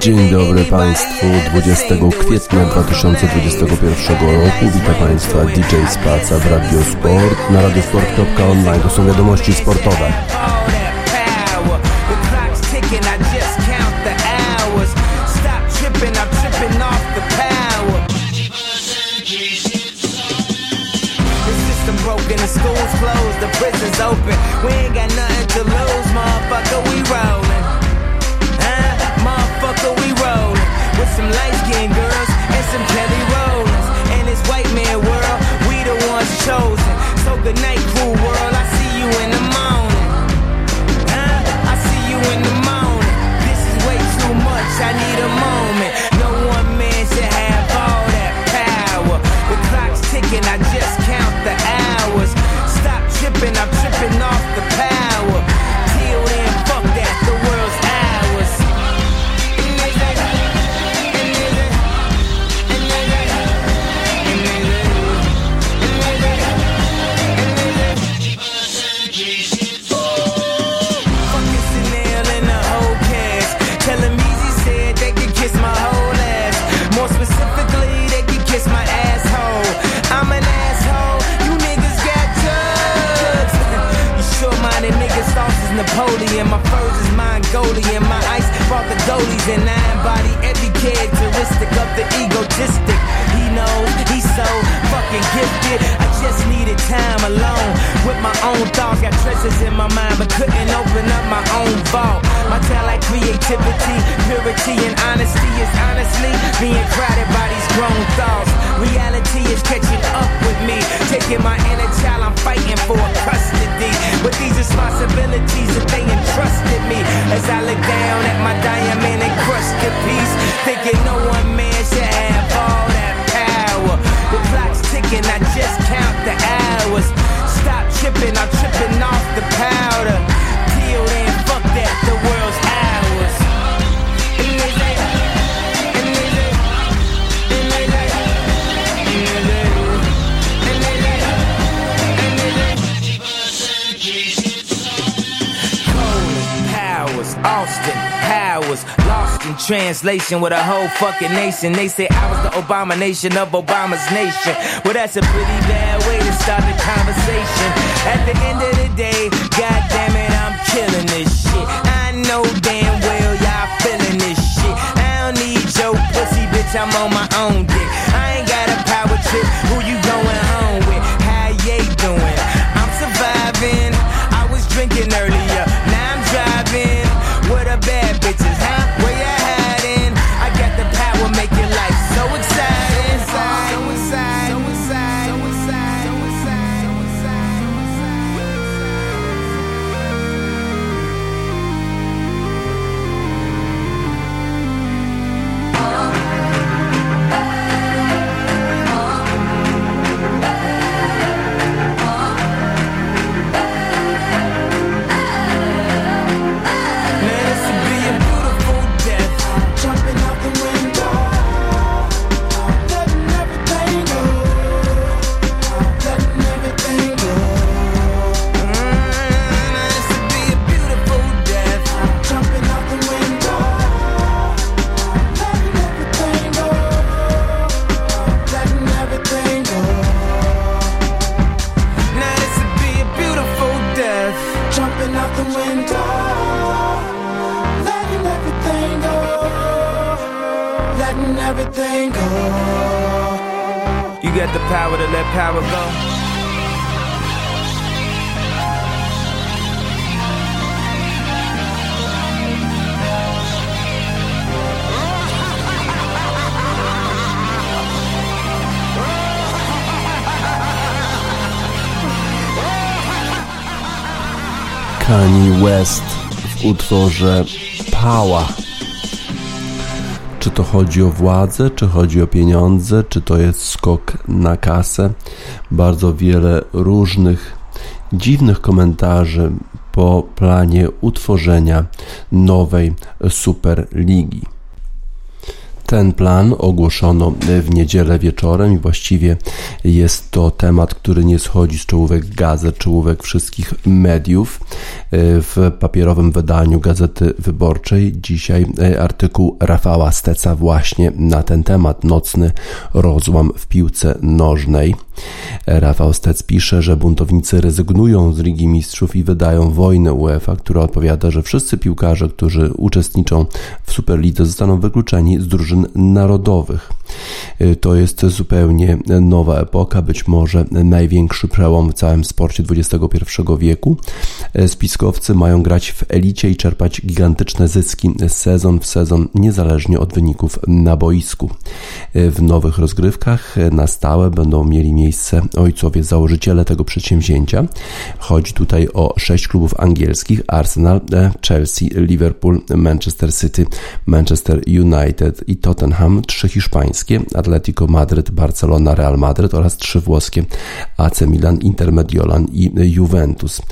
Dzień dobry Państwu, 20 kwietnia 2021 roku. Witam Państwa DJ Spaca w Radio Sport na radiosport.online. To są wiadomości sportowe. Good night, the goalies and I embody every characteristic of the egotistic. He knows he's so fucking gifted. I just needed time alone with my own thoughts. Got treasures in my mind, but couldn't open up my own vault. My talent, creativity, purity, and honesty is honestly being crowded by these grown thoughts. Reality is catching up with me, taking my inner child. I'm fighting for but these responsibilities that they entrusted me. As I look down at my diamond encrusted piece, thinking no one man should have all that power. The clock's ticking, I just count the hours. Stop tripping, I'm tripping off the powder. Translation with a whole fucking nation. They say I was the abomination of Obama's nation. Well, that's a pretty bad way to start the conversation. At the end of the day, god damn it, I'm killing this shit. I know damn well y'all feeling this shit. I don't need your pussy, bitch, I'm on my own dick. Kanye West w utworze Power. Czy to chodzi o władzę, czy chodzi o pieniądze, czy to jest skok na kasę? Bardzo wiele różnych dziwnych komentarzy po planie utworzenia nowej Superligi. Ten plan ogłoszono w niedzielę wieczorem i właściwie jest to temat, który nie schodzi z czołówek gazet, czołówek wszystkich mediów. W papierowym wydaniu Gazety Wyborczej dzisiaj artykuł Rafała Steca właśnie na ten temat. Nocny rozłam w piłce nożnej. Rafał Stec pisze, że buntownicy rezygnują z Ligi Mistrzów i wydają wojnę UEFA, która odpowiada, że wszyscy piłkarze, którzy uczestniczą w Superlidze zostaną wykluczeni z drużyn narodowych. To jest zupełnie nowa epoka, być może największy przełom w całym sporcie XXI wieku. Spiskowcy mają grać w elicie i czerpać gigantyczne zyski sezon w sezon, niezależnie od wyników na boisku. W nowych rozgrywkach na stałe będą mieli miejsce ojcowie założyciele tego przedsięwzięcia. Chodzi tutaj o sześć klubów angielskich: Arsenal, Chelsea, Liverpool, Manchester City, Manchester United i Tottenham, trzy hiszpańskie, Atletico Madryt, Barcelona, Real Madryt oraz trzy włoskie AC Milan, Inter Mediolan i Juventus.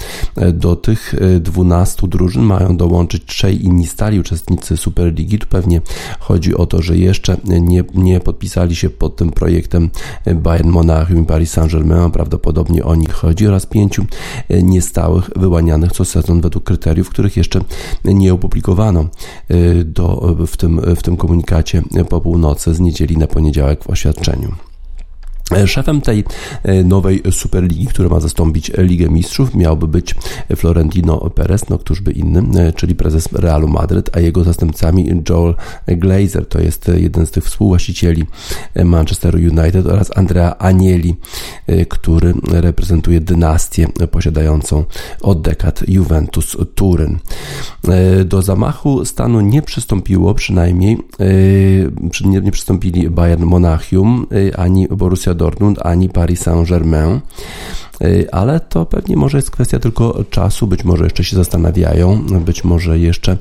Do tych 12 drużyn mają dołączyć trzej inni stali uczestnicy Superligi. Tu pewnie chodzi o to, że jeszcze nie, nie podpisali się pod tym projektem Bayern Monachium i Paris Saint-Germain, prawdopodobnie o nich chodzi, oraz pięciu niestałych wyłanianych co sezon według kryteriów, których jeszcze nie opublikowano do, w, tym, w tym komunikacie po północy z niedzieli na poniedziałek w oświadczeniu. Szefem tej e, nowej Superligi, która ma zastąpić Ligę Mistrzów, miałby być Florentino Perez, no któż by inny, e, czyli prezes Realu Madryt, a jego zastępcami Joel Glazer, to jest jeden z tych współwłaścicieli Manchester United oraz Andrea e, który reprezentuje dynastię posiadającą od dekad Juventus Do zamachu stanu nie przystąpiło, przynajmniej nie, nie przystąpili Bayern Monachium ani Borussia Dortmund ani Paris Saint-Germain. Y, ale to pewnie może jest kwestia tylko czasu, być może jeszcze się zastanawiają, być może jeszcze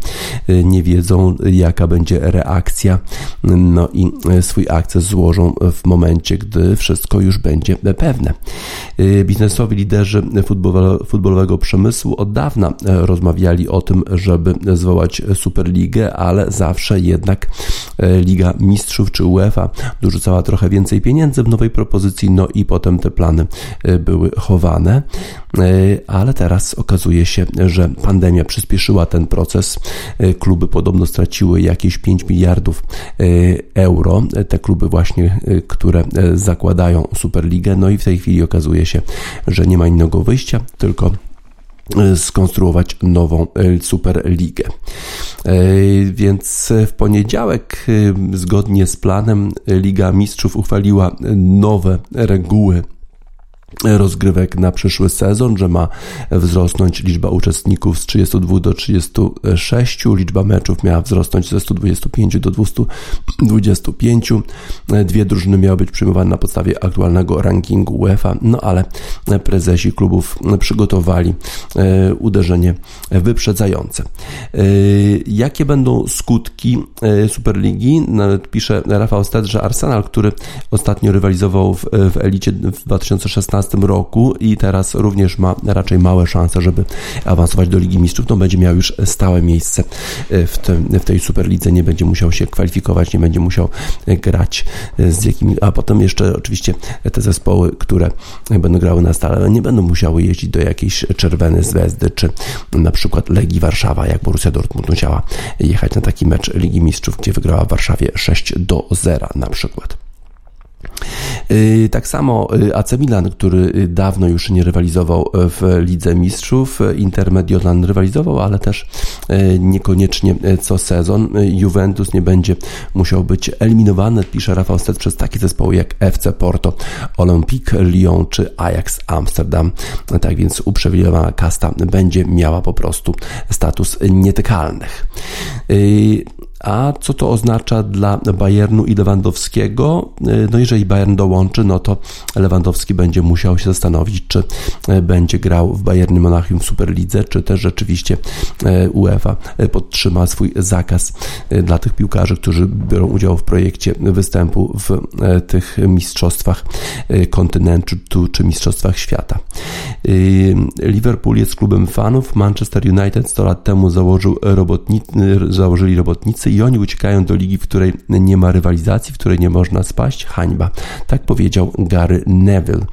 y, nie wiedzą, jaka będzie reakcja, no i y, swój akces złożą w momencie, gdy wszystko już będzie pewne. Biznesowi liderzy futbolowego przemysłu od dawna rozmawiali o tym, żeby zwołać Superligę, ale zawsze jednak Liga Mistrzów czy UEFA dorzucała trochę więcej pieniędzy w nowej propozycji, no i potem te plany były chowane, e, ale teraz okazuje się, że pandemia przyspieszyła ten proces. E, kluby podobno straciły jakieś 5 miliardów e, euro. Te kluby właśnie, które zakładają Superligę, no i w tej chwili okazuje się, że nie ma innego wyjścia, tylko skonstruować nową Superligę. Więc w poniedziałek, zgodnie z planem, Liga Mistrzów uchwaliła nowe reguły rozgrywek na przyszły sezon, że ma wzrosnąć liczba uczestników z 32 do 36, liczba meczów miała wzrosnąć ze 125 do 225. Dwie drużyny miały być przyjmowane na podstawie aktualnego rankingu UEFA, no ale prezesi klubów przygotowali e, uderzenie wyprzedzające. E, jakie będą skutki e, Superligi? Pisze Rafał Sted, że Arsenal, który ostatnio rywalizował w, w elicie w 2016 2015 roku i teraz również ma raczej małe szanse, żeby awansować do Ligi Mistrzów, no będzie miał już stałe miejsce w, tym, w tej Superlidze, nie będzie musiał się kwalifikować, nie będzie musiał grać z jakimi, a potem jeszcze oczywiście te zespoły, które będą grały na stale, nie będą musiały jeździć do jakiejś czerwonej Zvezdy, czy na przykład Legii Warszawa, jak Borussia Dortmund musiała jechać na taki mecz Ligi Mistrzów, gdzie wygrała w Warszawie 6 do 0 na przykład. Y, tak samo y, AC Milan, który y, dawno już nie rywalizował w Lidze Mistrzów, Inter Mediolan rywalizował, ale też niekoniecznie co sezon. Juventus nie będzie musiał być eliminowany, pisze Rafał Stet, przez takie zespoły jak FC Porto, Olympique Lyon czy Ajax Amsterdam. Tak więc uprzywilejowana kasta będzie miała po prostu status nietykalnych. A co to oznacza dla Bayernu i Lewandowskiego? E, no jeżeli Bayern dołączy, no to Lewandowski będzie musiał się zastanowić, czy e, będzie grał w Bayernie Monachium w Superlidze, czy też rzeczywiście e, UEFA podtrzyma swój zakaz dla tych piłkarzy, którzy biorą udział w projekcie występu w tych mistrzostwach kontynentu czy mistrzostwach świata. Liverpool jest klubem fanów, Manchester United 100 lat temu założył robotni, założyli robotnicy i oni uciekają do ligi, w której nie ma rywalizacji, w której nie można spaść. Hańba. Tak powiedział Gary Neville.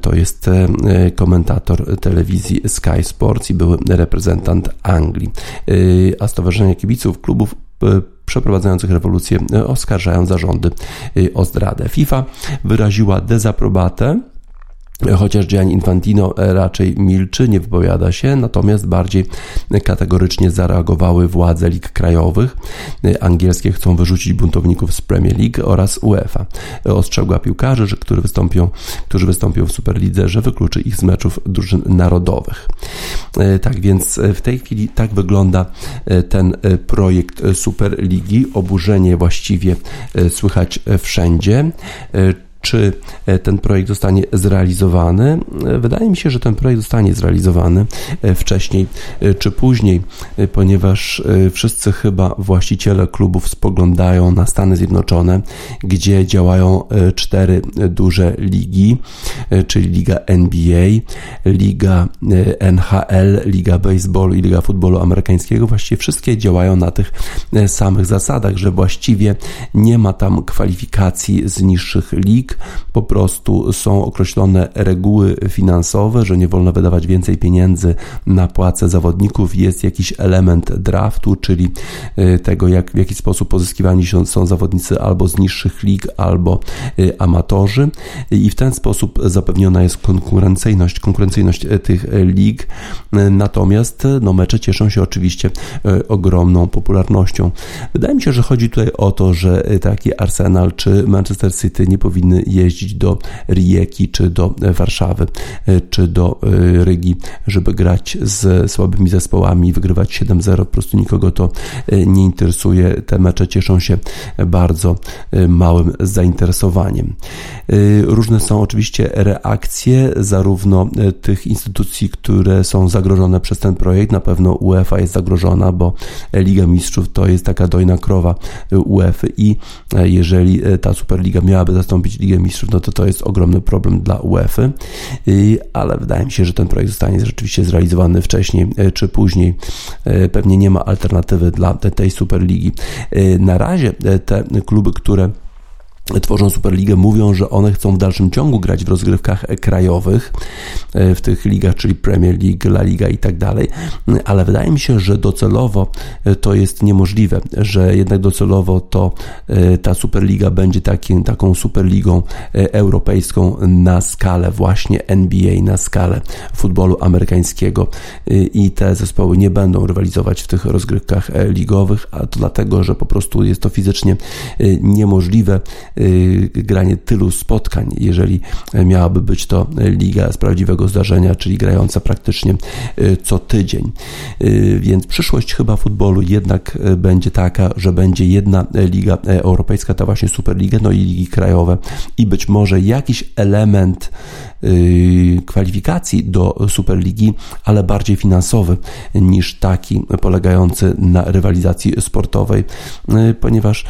To jest komentator telewizji Sky Sports i były reprezentant Anglii. A Stowarzyszenie Kibiców klubów przeprowadzających rewolucję oskarżają zarządy o zdradę. FIFA wyraziła dezaprobatę Chociaż Gianni Infantino raczej milczy, nie wypowiada się, natomiast bardziej kategorycznie zareagowały władze lig krajowych. Angielskie chcą wyrzucić buntowników z Premier League oraz UEFA. Ostrzegła piłkarzy, którzy, wystąpią, którzy wystąpią w Superlidze, że wykluczy ich z meczów drużyn narodowych. Tak więc w tej chwili tak wygląda ten projekt Superligi. Oburzenie właściwie słychać wszędzie czy e, ten projekt zostanie zrealizowany. E, wydaje mi się, że ten projekt zostanie zrealizowany e, wcześniej czy później, ponieważ wszyscy chyba właściciele klubów spoglądają na Stany Zjednoczone, gdzie działają cztery duże ligi, czyli Liga NBA, Liga NHL, Liga Baseballu i Liga Futbolu Amerykańskiego. Właściwie wszystkie działają na tych samych zasadach, że właściwie nie ma tam kwalifikacji z niższych lig, po prostu są określone reguły finansowe, że nie wolno wydawać więcej pieniędzy na płace zawodników. Jest jakiś element draftu, czyli y, tego, jak, w jaki sposób pozyskiwani są zawodnicy albo z niższych lig, albo y, amatorzy. I w ten sposób zapewniona jest konkurencyjność, konkurencyjność y, tych lig. Natomiast no, mecze cieszą się oczywiście ogromną popularnością. Wydaje mi się, że chodzi tutaj o to, że taki Arsenal czy Manchester City nie powinny jeździć do Rijeki, czy do Warszawy, e, czy do e, Rygi, żeby grać z słabymi zespołami, wygrywać 7-0. Po prostu nikogo to e, nie interesuje. Te mecze cieszą się bardzo małym zainteresowaniem. Różne są oczywiście reakcje zarówno tych instytucji, które są zagrożone przez ten projekt. Na pewno UEFA jest zagrożona, bo Liga Mistrzów to jest taka dojna krowa UEFA i jeżeli ta Superliga miałaby zastąpić Ligę Mistrzów, no to to jest ogromny problem dla UEFA, ale wydaje mi się, że ten projekt zostanie rzeczywiście zrealizowany wcześniej e, czy później. E, pewnie nie ma alternatywy dla tej Superligi. Na razie te kluby, które tworzą Superligę, mówią, że one chcą w dalszym ciągu grać w rozgrywkach krajowych, e, w tych ligach, czyli Premier League, La Liga i tak dalej, ale wydaje mi się, że docelowo e, to jest niemożliwe, że jednak docelowo to e, ta Superliga będzie takim, taką Superligą europejską na skalę właśnie NBA, na skalę futbolu amerykańskiego. I te zespoły nie będą rywalizować w tych rozgrywkach ligowych, a to dlatego, że po prostu jest to fizycznie niemożliwe granie tylu spotkań, jeżeli miałaby być to liga z prawdziwego zdarzenia, czyli grająca praktycznie y, co tydzień. Y, więc przyszłość chyba futbolu jednak będzie taka, że będzie jedna liga europejska, ta właśnie Superliga, no i ligi krajowe i być może jakiś element Y, kwalifikacji do Superligi, ale bardziej finansowy niż taki polegający na rywalizacji sportowej, y, ponieważ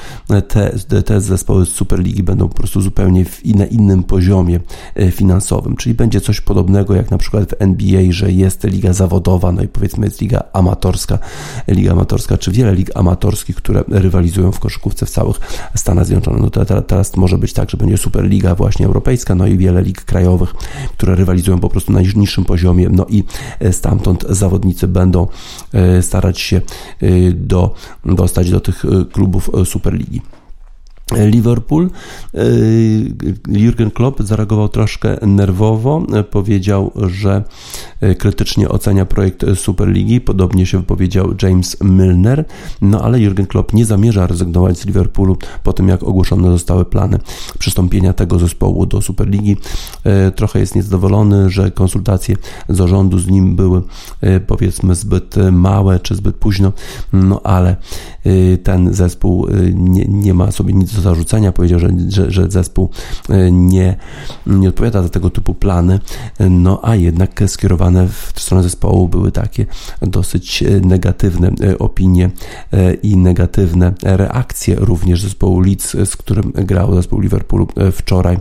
te, te zespoły z Superligi będą po prostu zupełnie w, na innym poziomie y, finansowym, czyli będzie coś podobnego jak na przykład w NBA, że jest liga zawodowa, no i powiedzmy jest liga amatorska, liga amatorska, czy wiele lig amatorskich, które rywalizują w koszykówce w całych Stanach Zjednoczonych. No to teraz może być tak, że będzie Superliga właśnie europejska, no i wiele lig krajowych, które rywalizują po prostu na niższym poziomie, no i e, stamtąd zawodnicy będą e, starać się e, do, dostać do tych klubów Superligi. Liverpool. Y, Jurgen Klopp zareagował troszkę nerwowo. Powiedział, że y, krytycznie ocenia projekt Superligi. Podobnie się wypowiedział James Milner. No ale Jurgen Klopp nie zamierza rezygnować z Liverpoolu po tym, jak ogłoszone zostały plany przystąpienia tego zespołu do Superligi. Y, trochę jest niezadowolony, że konsultacje zarządu z nim były powiedzmy zbyt małe czy zbyt późno. No ale ten zespół nie, nie ma sobie nic do zarzucenia. Powiedział, że, że, że zespół nie, nie odpowiada za tego typu plany, no a jednak skierowane w stronę zespołu były takie dosyć negatywne opinie i negatywne reakcje również zespołu Leeds, z którym grał zespół Liverpoolu wczoraj,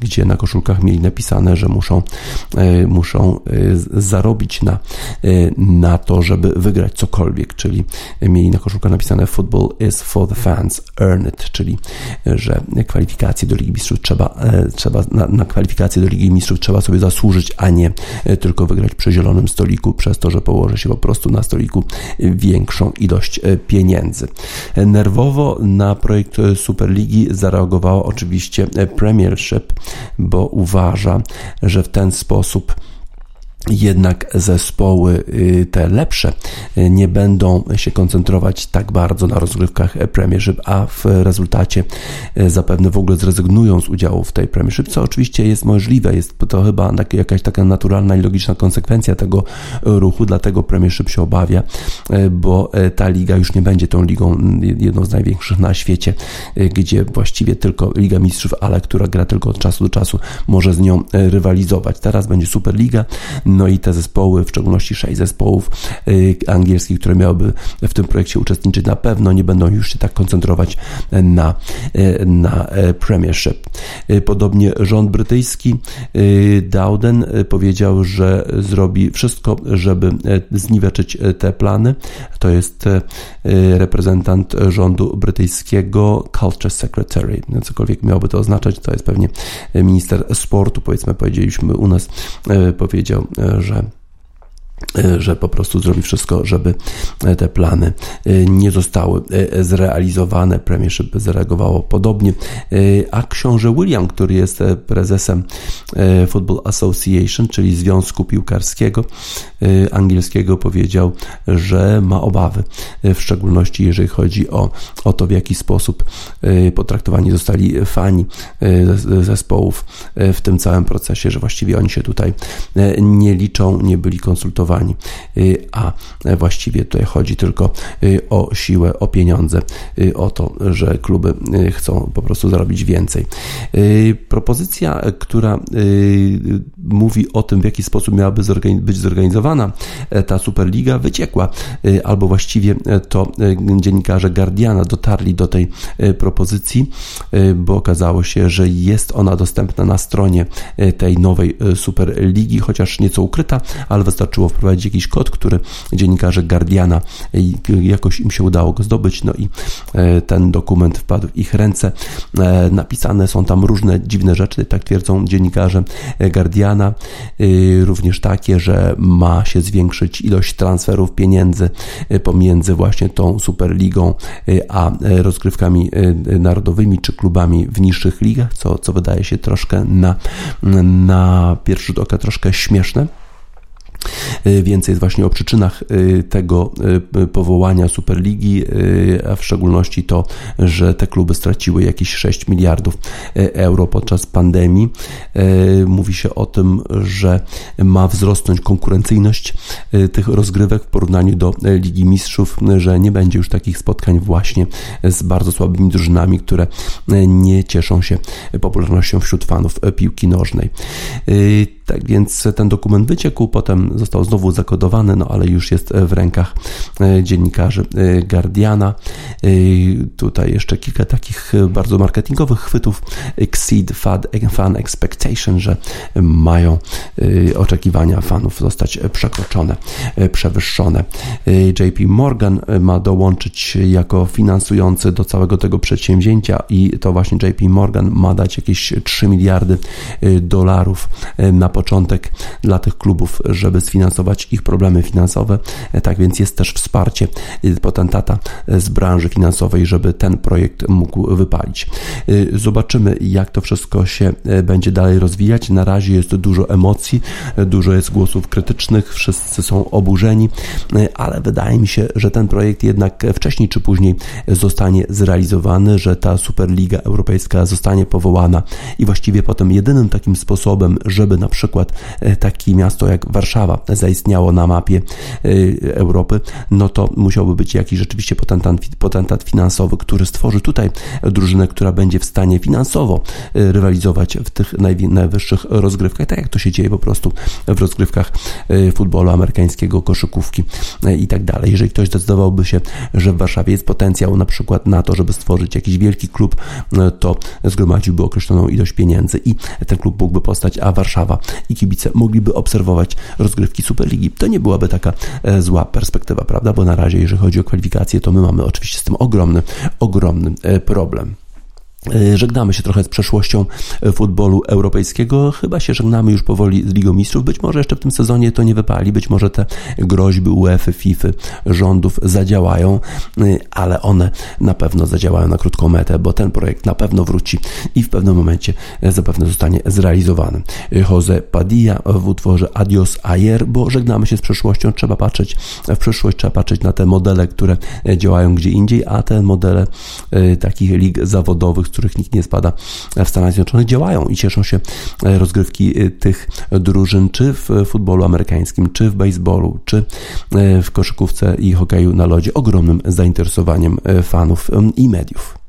gdzie na koszulkach mieli napisane, że muszą, muszą zarobić na, na to, żeby wygrać cokolwiek, czyli mieli na koszulkach napisane football is for the fans, earn it, czyli że kwalifikacje do Ligi Mistrzów trzeba, e, trzeba na, na kwalifikacje do Ligi Mistrzów trzeba sobie zasłużyć, a nie e, tylko wygrać przy zielonym stoliku, przez to, że położy się po prostu na stoliku większą ilość e, pieniędzy. Nerwowo na projekt Superligi zareagowała oczywiście Premiership, bo uważa, że w ten sposób jednak zespoły y, te lepsze y, nie będą się koncentrować tak bardzo na rozgrywkach Premiership, a w rezultacie y, zapewne w ogóle zrezygnują z udziału w tej Premiership, co oczywiście jest możliwe, jest to chyba jakaś taka naturalna i logiczna konsekwencja tego ruchu, dlatego Premiership się obawia, bo ta liga już nie będzie tą ligą jedną z największych na świecie, gdzie właściwie tylko Liga Mistrzów, ale która gra tylko od czasu do czasu może z nią rywalizować. Teraz będzie Superliga, no i te zespoły, w szczególności sześć zespołów y, angielskich, które miałyby w tym projekcie uczestniczyć, na pewno nie będą już się tak koncentrować na, y, na e, Premiership. Y, podobnie rząd brytyjski Dowden powiedział, że zrobi wszystko, żeby zniweczyć te plany. To jest reprezentant rządu brytyjskiego Culture Secretary. Cokolwiek miałoby to oznaczać, to jest pewnie minister sportu, powiedzmy, powiedzieliśmy u nas, powiedział, że że po prostu zrobi wszystko, żeby e, te plany e, nie zostały zrealizowane. Premiership zareagowało podobnie, a książę William, który jest prezesem Football Association, czyli Związku Piłkarskiego Angielskiego, powiedział, że ma obawy, w szczególności jeżeli chodzi o, o to, w jaki sposób potraktowani zostali fani zespołów w tym całym procesie, że właściwie oni się tutaj nie liczą, nie byli konsultowani Y, a właściwie tutaj chodzi tylko y, o siłę, o pieniądze, y, o to, że kluby chcą po prostu zarobić więcej. Propozycja, która mówi o tym, w jaki sposób miałaby być zorganizowana e, ta Superliga, wyciekła, albo właściwie to dziennikarze Guardiana dotarli do tej propozycji, bo okazało się, że jest ona dostępna na stronie tej nowej Superligi, chociaż nieco ukryta, ale wystarczyło wprowadzić jakiś kod, który dziennikarze Guardiana jakoś im się udało go zdobyć, no i e, ten dokument wpadł w ich ręce. E, napisane są tam różne dziwne rzeczy, tak twierdzą dziennikarze Guardiana, e, również takie, że ma się zwiększyć ilość transferów pieniędzy pomiędzy właśnie tą Superligą a rozgrywkami narodowymi czy klubami w niższych ligach, co, co wydaje się troszkę na, na pierwszy rzut oka troszkę śmieszne. Y, więcej jest właśnie o przyczynach y, tego y, powołania Superligi, a w szczególności to, że te kluby straciły jakieś 6 miliardów euro podczas pandemii. Mówi się o tym, że ma wzrosnąć konkurencyjność tych rozgrywek w porównaniu do Ligi Mistrzów, że nie będzie już takich spotkań właśnie z bardzo słabymi drużynami, które nie cieszą się popularnością wśród fanów piłki nożnej. Tak więc ten dokument wyciekł, potem został znowu zakodowany, no ale już jest w rękach e, dziennikarzy e, Guardiana. E, tutaj jeszcze kilka takich bardzo marketingowych chwytów. Exceed fan expectation, że mają oczekiwania fanów zostać przekroczone, przewyższone. JP Morgan ma dołączyć jako finansujący do całego tego przedsięwzięcia i to właśnie JP Morgan ma dać jakieś 3 miliardy dolarów na początek dla tych klubów, żeby sfinansować ich problemy finansowe. E, tak więc jest też wsparcie potentata z branży finansowej, żeby ten projekt mógł wypalić. E, zobaczymy, jak to wszystko się e, będzie dalej rozwijać. Na razie jest dużo emocji, dużo jest głosów krytycznych, wszyscy są oburzeni, ale wydaje mi się, że ten projekt jednak wcześniej czy później zostanie zrealizowany, że ta Superliga Europejska zostanie powołana i właściwie potem jedynym takim sposobem, żeby na przykład przykład e, takie miasto jak Warszawa zaistniało na mapie e, Europy, no to musiałby być jakiś rzeczywiście potentat, potentat finansowy, który stworzy tutaj drużynę, która będzie w stanie finansowo rywalizować w tych najwyższych rozgrywkach, tak jak to się dzieje po prostu w rozgrywkach futbolu amerykańskiego, koszykówki i tak dalej. Jeżeli ktoś zdecydowałby się, że w Warszawie jest potencjał na przykład na to, żeby stworzyć jakiś wielki klub, to zgromadziłby określoną ilość pieniędzy i ten klub mógłby powstać, a Warszawa i kibice mogliby obserwować rozgrywki Superligi. To nie byłaby taka e, zła perspektywa, prawda? Bo na razie, jeżeli chodzi o kwalifikacje, to my mamy oczywiście z tym ogromny, ogromny e, problem. E, żegnamy się trochę z przeszłością e, futbolu europejskiego. Chyba się żegnamy już powoli z Ligą Mistrzów. Być może jeszcze w tym sezonie to nie wypali. Być może te groźby UEFA, FIFA, rządów zadziałają, e, ale one na pewno zadziałają na krótką metę, bo ten projekt na pewno wróci i w pewnym momencie zapewne zostanie zrealizowany. Jose Padilla w utworze Adios Ayer, bo żegnamy się z przeszłością. Trzeba patrzeć w przyszłość, trzeba patrzeć na te modele, które działają gdzie indziej, a te modele takich lig zawodowych, których nikt nie spada w Stanach Zjednoczonych, działają i cieszą się e, rozgrywki e, tych drużyn, czy w futbolu amerykańskim, czy w baseballu, czy e, w koszykówce i hokeju na lodzie, ogromnym zainteresowaniem fanów i mediów.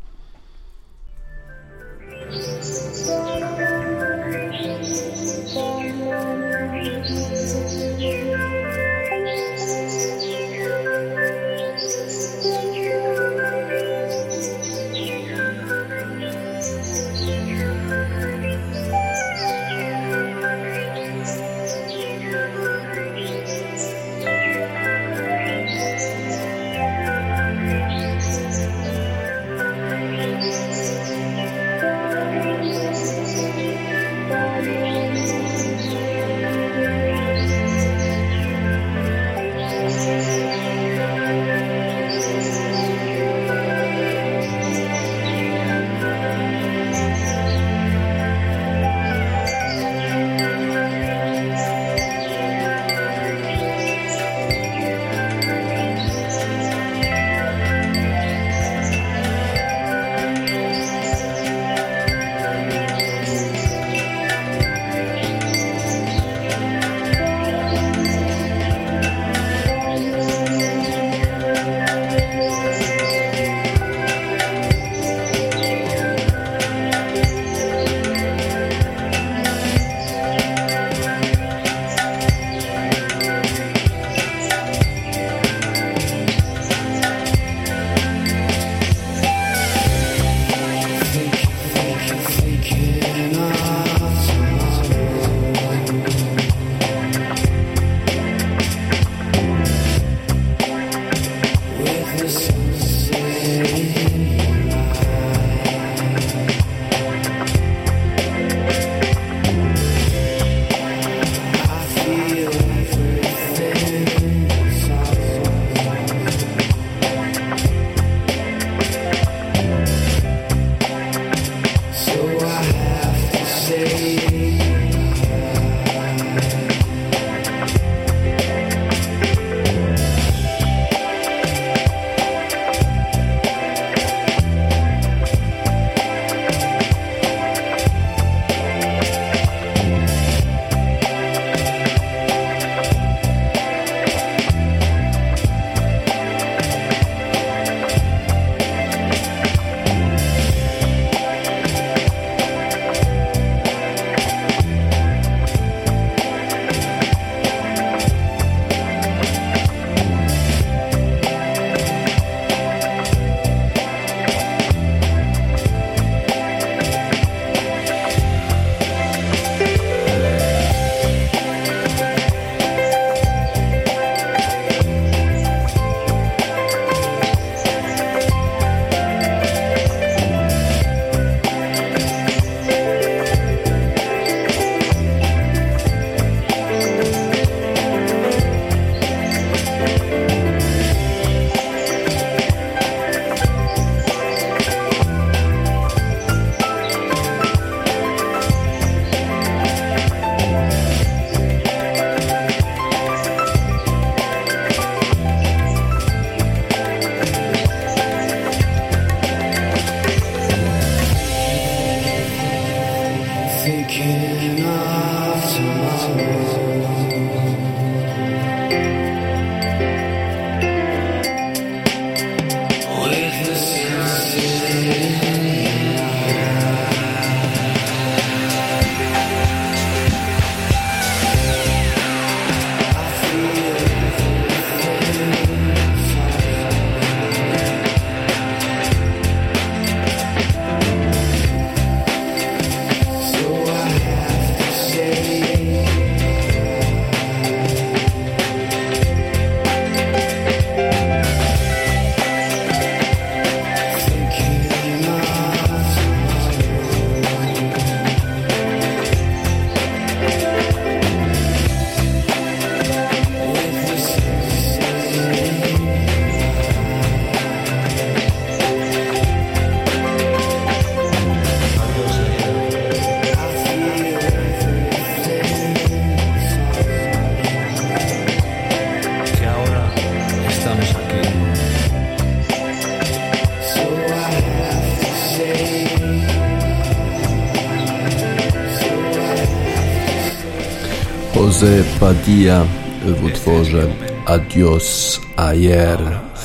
Padilla w utworze Adios Ayer,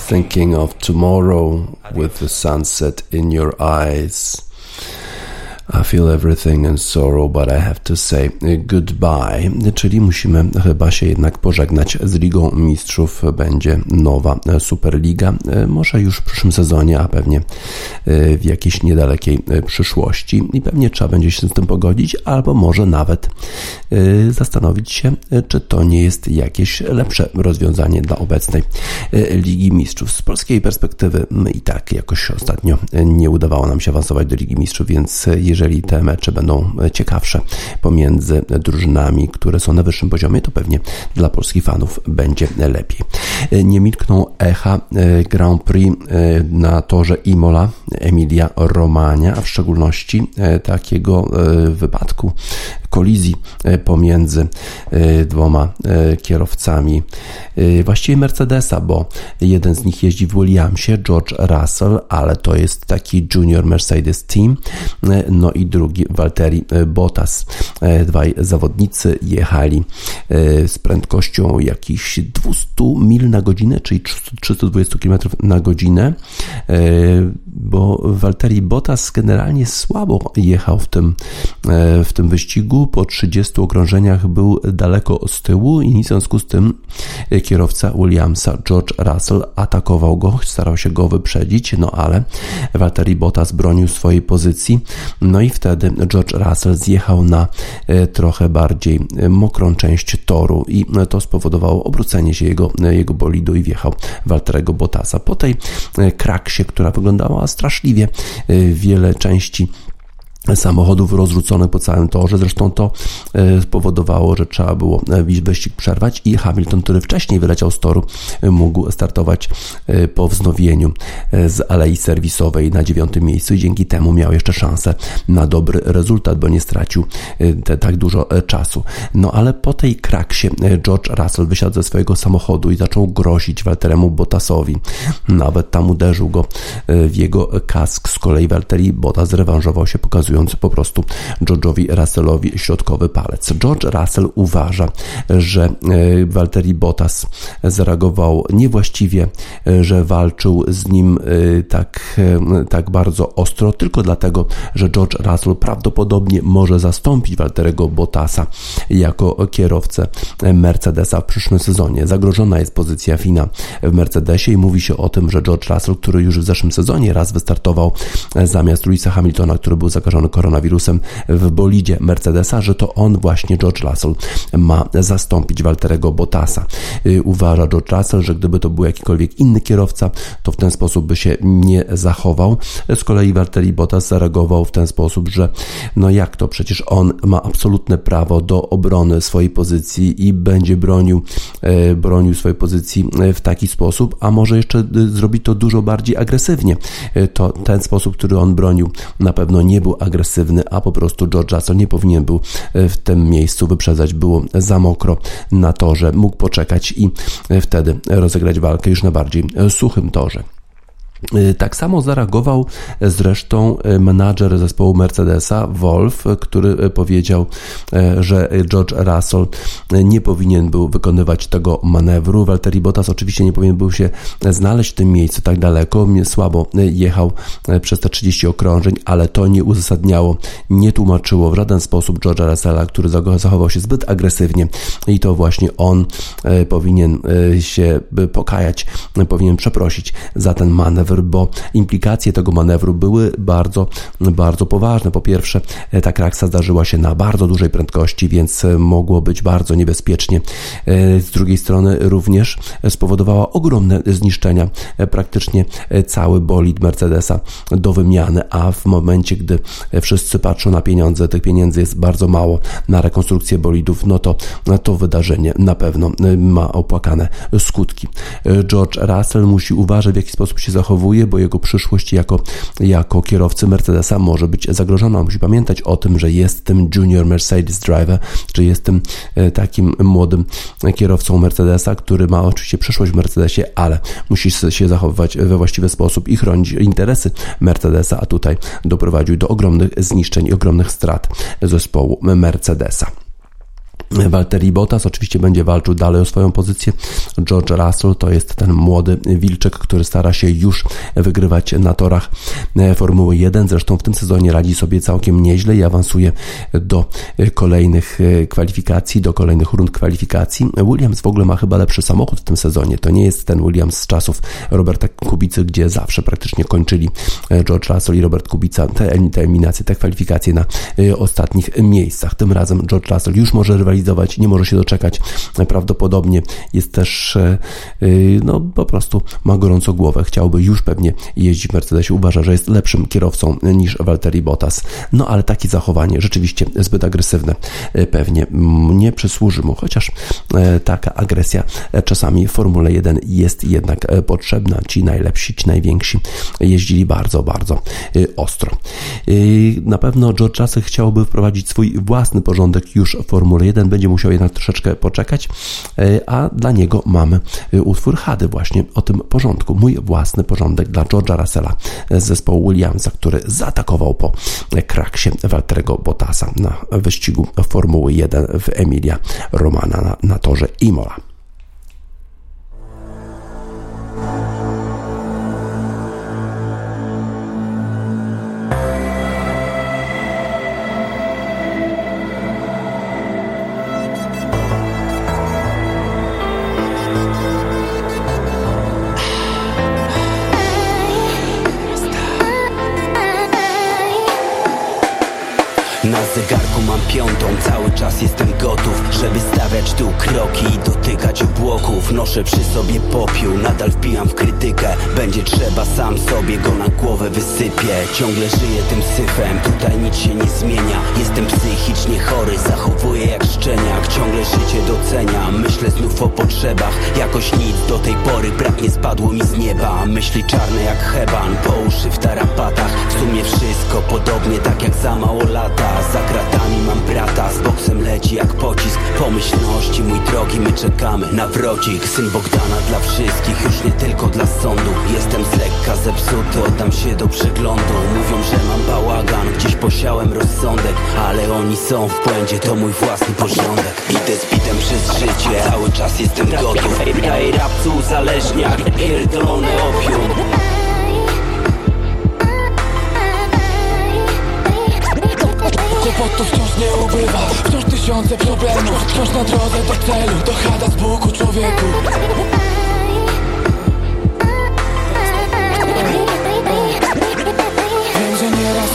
Thinking of Tomorrow with the sunset in your eyes. I feel everything in sorrow, but I have to say goodbye. Czyli musimy chyba się jednak pożegnać z Ligą Mistrzów. Będzie nowa Superliga, może już w przyszłym sezonie, a pewnie w jakiejś niedalekiej przyszłości. I pewnie trzeba będzie się z tym pogodzić, albo może nawet zastanowić się, czy to nie jest jakieś lepsze rozwiązanie dla obecnej Ligi Mistrzów. Z polskiej perspektywy i tak jakoś ostatnio nie udawało nam się awansować do Ligi Mistrzów, więc jeżeli te mecze będą ciekawsze pomiędzy drużynami, które są na wyższym poziomie, to pewnie dla polskich fanów będzie lepiej. Nie milkną echa e, Grand Prix e, na torze Imola Emilia Romagna, a w szczególności e, takiego wypadku kolizji pomiędzy dwoma kierowcami właściwie Mercedesa, bo jeden z nich jeździ w Williamsie, George Russell, ale to jest taki junior Mercedes Team, no i drugi Valtteri Bottas. Dwaj zawodnicy jechali z prędkością jakichś 200 mil na godzinę, czyli 320 km na godzinę, bo Valtteri Bottas generalnie słabo jechał w tym, w tym wyścigu. Po 30 okrążeniach był daleko z tyłu i w związku z tym kierowca Williamsa George Russell atakował go, starał się go wyprzedzić, no ale Valtteri Bottas bronił swojej pozycji, no i wtedy George Russell zjechał na e, trochę bardziej e, mokrą część toru i to spowodowało obrócenie się jego, e, jego bolidu i wjechał Valtteriego Bottasa. Po tej kraksie, która wyglądała straszliwie, wiele części samochodów rozrzuconych po całym torze. Zresztą to e, spowodowało, że trzeba było e, wyścig przerwać i Hamilton, który wcześniej wyleciał z toru, e, mógł startować po wznowieniu z alei serwisowej na dziewiątym miejscu i dzięki temu miał jeszcze szansę na dobry rezultat, bo nie stracił te, tak dużo czasu. No ale po tej kraksie George Russell wysiadł ze swojego samochodu i zaczął grozić Walteremu Bottasowi. Nawet tam uderzył go w jego kask. Z kolei Walteri Bottas zrewanżował się, pokazując pokazując po prostu George'owi Russellowi środkowy palec. George Russell uważa, że e, Walteri Bottas zareagował niewłaściwie, e, że walczył z nim e, tak, tak bardzo ostro, tylko dlatego, że George Russell prawdopodobnie może zastąpić Walteriego Bottasa jako kierowcę Mercedesa w przyszłym sezonie. Zagrożona jest pozycja Fina w Mercedesie i mówi się o tym, że George Russell, który już w zeszłym sezonie raz wystartował zamiast Louisa Hamiltona, który był zakażony koronawirusem w bolidzie Mercedesa, że to on właśnie George Russell ma zastąpić Walterego Bottasa. Y, uważa George Russell, że gdyby to był jakikolwiek inny kierowca, to w ten sposób by się nie zachował. Z kolei Walteri Bottas zareagował w ten sposób, że no jak to, przecież on ma absolutne prawo do obrony swojej pozycji i będzie bronił, e, bronił swojej pozycji w taki sposób, a może jeszcze y, zrobi to dużo bardziej agresywnie. E, to ten sposób, który on bronił, na pewno nie był agresywny agresywny, a po prostu George Russell nie powinien był e, w tym miejscu wyprzedzać. Było za mokro na torze, mógł poczekać i e, wtedy rozegrać walkę już na bardziej e, suchym torze. Y, tak samo zareagował zresztą y, menadżer zespołu Mercedesa, Wolf, który y, powiedział, że George Russell nie powinien był wykonywać tego manewru. Valtteri Bottas oczywiście nie powinien był się znaleźć w tym miejscu tak daleko. Słabo jechał przez te 30 okrążeń, ale to nie uzasadniało, nie tłumaczyło w żaden sposób George'a Russella, który zachował się zbyt agresywnie i to właśnie on powinien się pokajać, powinien przeprosić za ten manewr manewr, bo implikacje tego manewru były bardzo, bardzo poważne. Po pierwsze, ta kraksa zdarzyła się na bardzo dużej prędkości, więc mogło być bardzo niebezpiecznie. Z drugiej strony również spowodowała ogromne zniszczenia. Praktycznie cały bolid Mercedesa do wymiany, a w momencie, gdy wszyscy patrzą na pieniądze, tych pieniędzy jest bardzo mało na rekonstrukcję bolidów, no to to wydarzenie na pewno ma opłakane skutki. George Russell musi uważać, w jaki sposób się zachowuje zachowuje, bo jego przyszłość jako, jako kierowcy Mercedesa może być zagrożona. Musi pamiętać o tym, że jest tym junior Mercedes driver, czy jest tym e, takim młodym kierowcą Mercedesa, który ma oczywiście przyszłość w Mercedesie, ale musi się zachowywać we właściwy sposób i chronić interesy Mercedesa, a tutaj doprowadził do ogromnych zniszczeń i ogromnych strat zespołu Mercedesa. Walteri Bottas oczywiście będzie walczył dalej o swoją pozycję. George Russell to jest ten młody wilczek, który stara się już wygrywać na torach e, Formuły 1. Zresztą w tym sezonie radzi sobie całkiem nieźle i awansuje do kolejnych e, kwalifikacji, do kolejnych rund kwalifikacji. Williams w ogóle ma chyba lepszy samochód w tym sezonie. To nie jest ten Williams z czasów Roberta Kubicy, gdzie zawsze praktycznie kończyli e, George Russell i Robert Kubica te eliminacje, te kwalifikacje na ostatnich miejscach. Tym razem George Russell już może rywalizować nie może się doczekać. Prawdopodobnie jest też, e, e, no po prostu ma gorąco głowę, chciałby już pewnie jeździć w Mercedesie, uważa, że jest lepszym kierowcą niż Valtteri Bottas. No ale takie zachowanie rzeczywiście zbyt agresywne e, pewnie nie przysłuży mu, chociaż taka agresja czasami w Formule 1 jest jednak potrzebna. Ci najlepsi, ci najwięksi jeździli bardzo, bardzo ostro. Na pewno George Russell chciałby wprowadzić swój własny porządek już w Formule 1, będzie musiał jednak troszeczkę poczekać, e, a dla niego mamy e, utwór Hady właśnie o tym porządku. Mój własny porządek dla George'a Russella z zespołu Williamsa, który zaatakował po kraksie Walterego Bottasa na wyścigu Formuły 1 w Emilia Romana na, na torze Imola. Żeby stawiać tu kroki I dotykać obłoków. Noszę przy sobie popiół, nadal wpijam w krytykę. Będzie trzeba, sam sobie go na głowę wysypię. Ciągle żyję tym syfem, tutaj nic się nie zmienia. Jestem psychicznie chory, zachowuję jak szczeniak. Ciągle życie doceniam, myślę znów o potrzebach. Jakoś nic do tej pory brak nie spadło mi z nieba. Myśli czarne jak heban, po uszy w tarapatach. W sumie wszystko podobnie tak jak za mało lata. Za kratami mam brata, z boksem leci jak pocisk. Pomyślności, mój drogi, my czekamy na wrocik. Syn Bogdana dla wszystkich, już nie tylko dla sądu. Jestem z lekka zepsuty, oddam się do przeglądu. Mówią, że mam bałagan, gdzieś posiałem rozsądek. Ale oni są w błędzie, to mój własny porządek. Idę z bitem przez życie, cały czas jestem gotów. Daj rapcu uzależniak, pierdolone opium Kłopotów wciąż nie ubywa. Wciąż tysiące problemów. Wciąż na drodze do celu. Dochada z Bogu człowieku. Wiem, że nieraz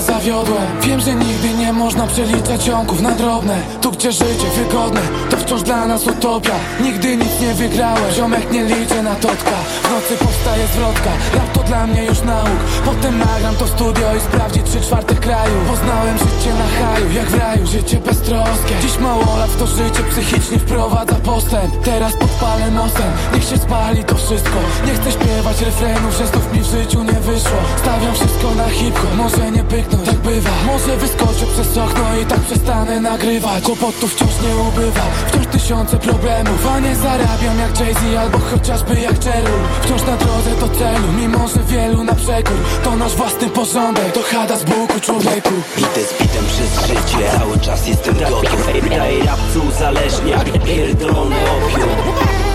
zawiodłem Wiem, że nigdy nie można przeliczać ciągów na drobne. Tu gdzie życie wygodne To wciąż dla nas utopia. Nigdy nic nie wygrałem Ziomek nie liczę na totka. W nocy powstaje zwrotka Rap to dla mnie już nauk. Potem nagram to studio i sprawdzi trzy czwartych kraju. Poznałem życie na haju Jak w raju, życie beztroskie. Dziś mało lat to życie psychicznie wprowadza postęp. Teraz podpalę nosem Niech się spali to wszystko. Nie chcę śpiewać refrenów Że znów mi w życiu nie wyszło. Stawiam wszystko na hip-hop Może nie pyknąć, tak bywa. Może wyskoczę przez okno i tak przestanę nagrywać. Kłopotów wciąż nie ubywa. Wciąż tysiące problemów A nie zarabiam jak Jay-Z albo chociażby jak Cheryl. Wciąż na drodze do celu Mimo, że wielu na przekór. To nasz własny porządek To chada z Buku człowieku. Idę z bitem przez życie Cały czas jestem gotów Daj rapcu uzależnia Pierdolone opium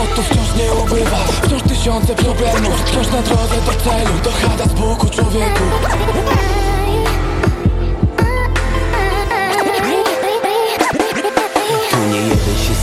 Kłopotów wciąż nie ubywa. Wciąż tysiące problemów Wciąż na drodze do celu. Dochada z Bogu człowieku.